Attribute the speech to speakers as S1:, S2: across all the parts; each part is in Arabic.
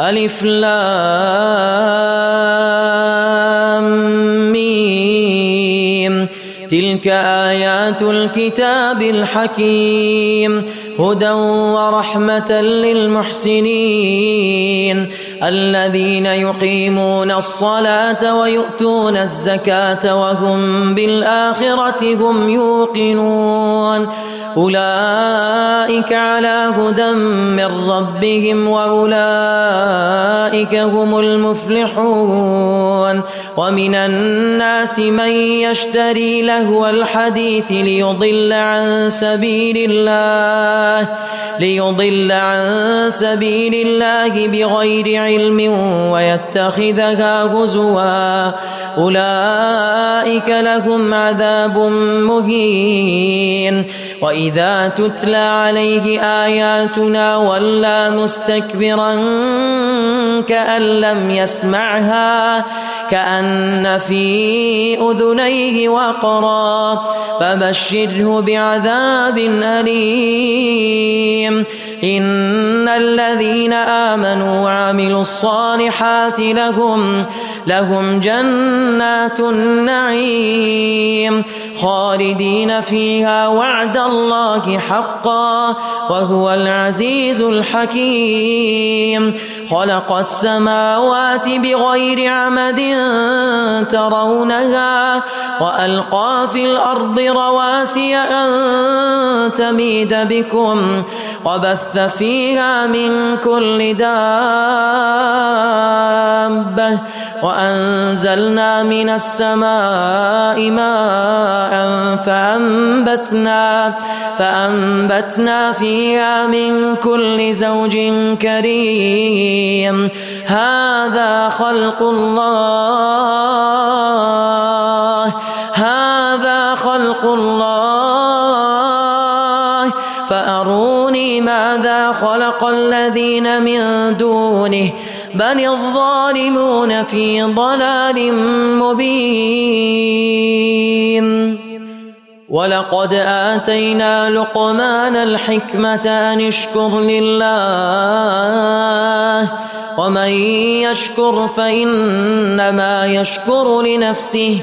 S1: ألف لام ميم. تلك آيات الكتاب الحكيم. هدى ورحمة للمحسنين الذين يقيمون الصلاة ويؤتون الزكاة وهم بالآخرة هم يوقنون. أولئك على هدى من ربهم وأولئك هم المفلحون. ومن الناس من يشتري لهو الحديث ليضل عن سبيل الله. ليضل عن سبيل الله بغير علم ويتخذها هزوا. أولئك لهم عذاب مهين. وإذا تتلى عليه آياتنا ولى مستكبرا كأن لم يسمعها كأن في أذنيه وقرا فبشره بعذاب أليم. إن الذين آمنوا وعملوا الصالحات لهم لهم جنات النعيم خالدين فيها وعد الله حقا وهو العزيز الحكيم. خلق السماوات بغير عمد ترونها وألقى في الأرض رواسي أن تميد بكم وبث فيها من كل دابة وأنزلنا من السماء ماء فأنبتنا فأنبتنا فيها من كل زوج كريم. هذا خلق الله. هذا خلق الله. فأروني ماذا خلق الذين من دونه بل الظالمون في ضلال مبين. ولقد آتينا لقمان الحكمة أن اشكر لله ومن يشكر فإنما يشكر لنفسه.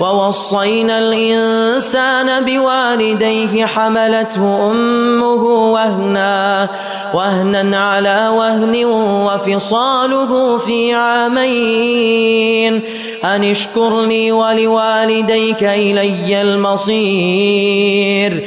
S1: ووصينا الإنسان بوالديه حملته أمه وهنا وهنا على وهن وفصاله في عامين. أن اشكر لي ولوالديك إلي المصير.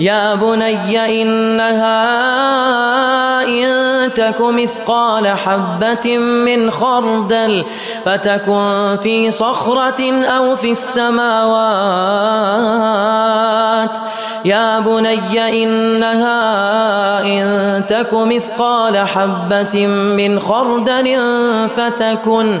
S1: يا بني إنها إن تك مثقال حبة من خردل فتكن في صخرة أو في السماوات. يا بني إنها إن تك مثقال حبة من خردل فتكن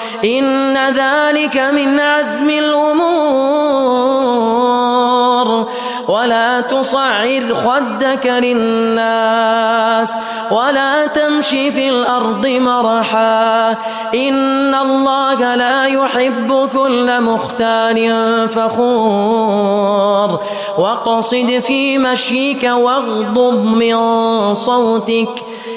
S1: إن ذلك من عزم الأمور. ولا تصعر خدك للناس ولا تمشي في الأرض مرحا. إن الله لا يحب كل مختال فخور. واقصد في مشيك واغضب من صوتك.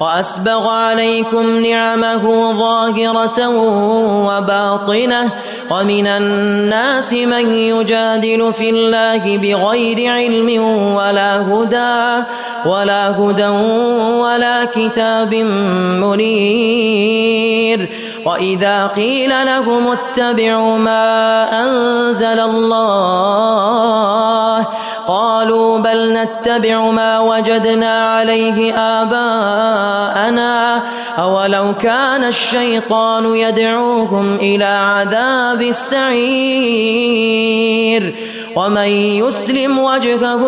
S1: وأسبغ عليكم نعمه ظاهرة وباطنة ومن الناس من يجادل في الله بغير علم ولا هدى ولا هدى ولا كتاب منير وإذا قيل لهم اتبعوا ما أنزل الله قالوا بل نتبع ما وجدنا عليه آباءنا. أولو كان الشيطان يدعوهم إلى عذاب السعير. ومن يسلم وجهه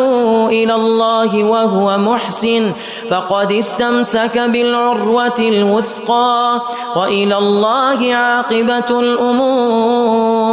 S1: إلى الله وهو محسن فقد استمسك بالعروة الوثقى. وإلى الله عاقبة الأمور.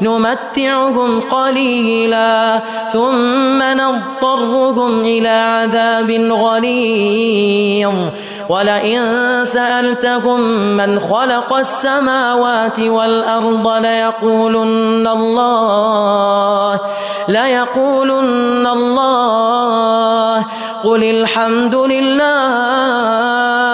S1: نمتعهم قليلا ثم نضطرهم إلى عذاب غليظ. ولئن سألتهم من خلق السماوات والأرض ليقولن الله ليقولن الله. قل الحمد لله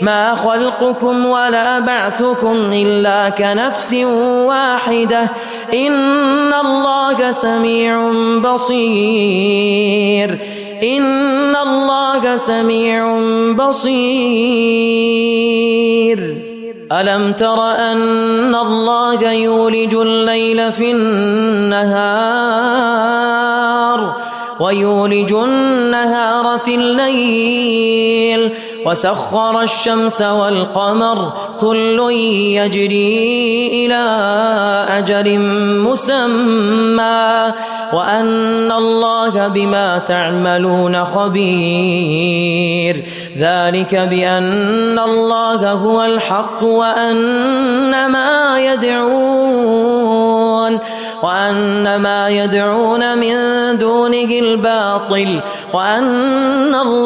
S1: ما خلقكم ولا بعثكم إلا كنفس واحدة. إن الله سميع بصير. إن الله سميع بصير. ألم تر أن الله يولج الليل في النهار ويولج النهار في الليل وسخر الشمس والقمر كل يجري إلى أجل مسمى وأن الله بما تعملون خبير ذلك بأن الله هو الحق وأن ما يدعون وأن ما يدعون من دونه الباطل وأن الله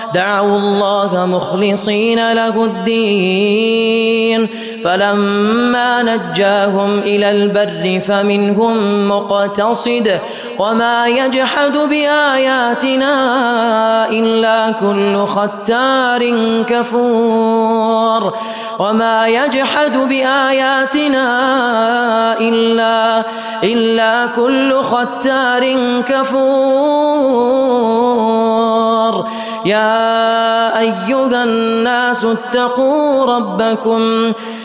S1: دعوا الله مخلصين له الدين. فلما نجاهم إلى البر فمنهم مقتصد وما يجحد بآياتنا إلا كل ختار كفور. وما يجحد بآياتنا إلا إلا كل ختار كفور. يا أيها الناس اتقوا ربكم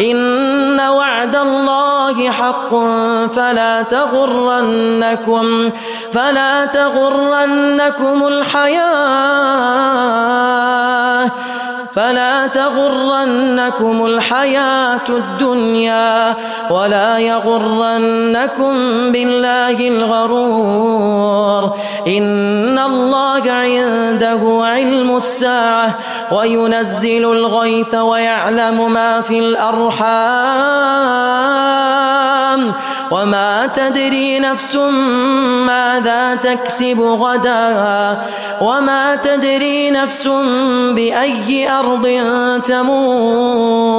S1: إن وعد الله حق فلا تغرنكم فلا تغرنكم الحياة فلا تغرنكم الحياة الدنيا ولا يغرنكم بالله الغرور إن الله عنده علم الساعة وينزل الغيث ويعلم ما في الأرحام وما تدري نفس ماذا تكسب غدا وما تدري نفس بأي أرض تموت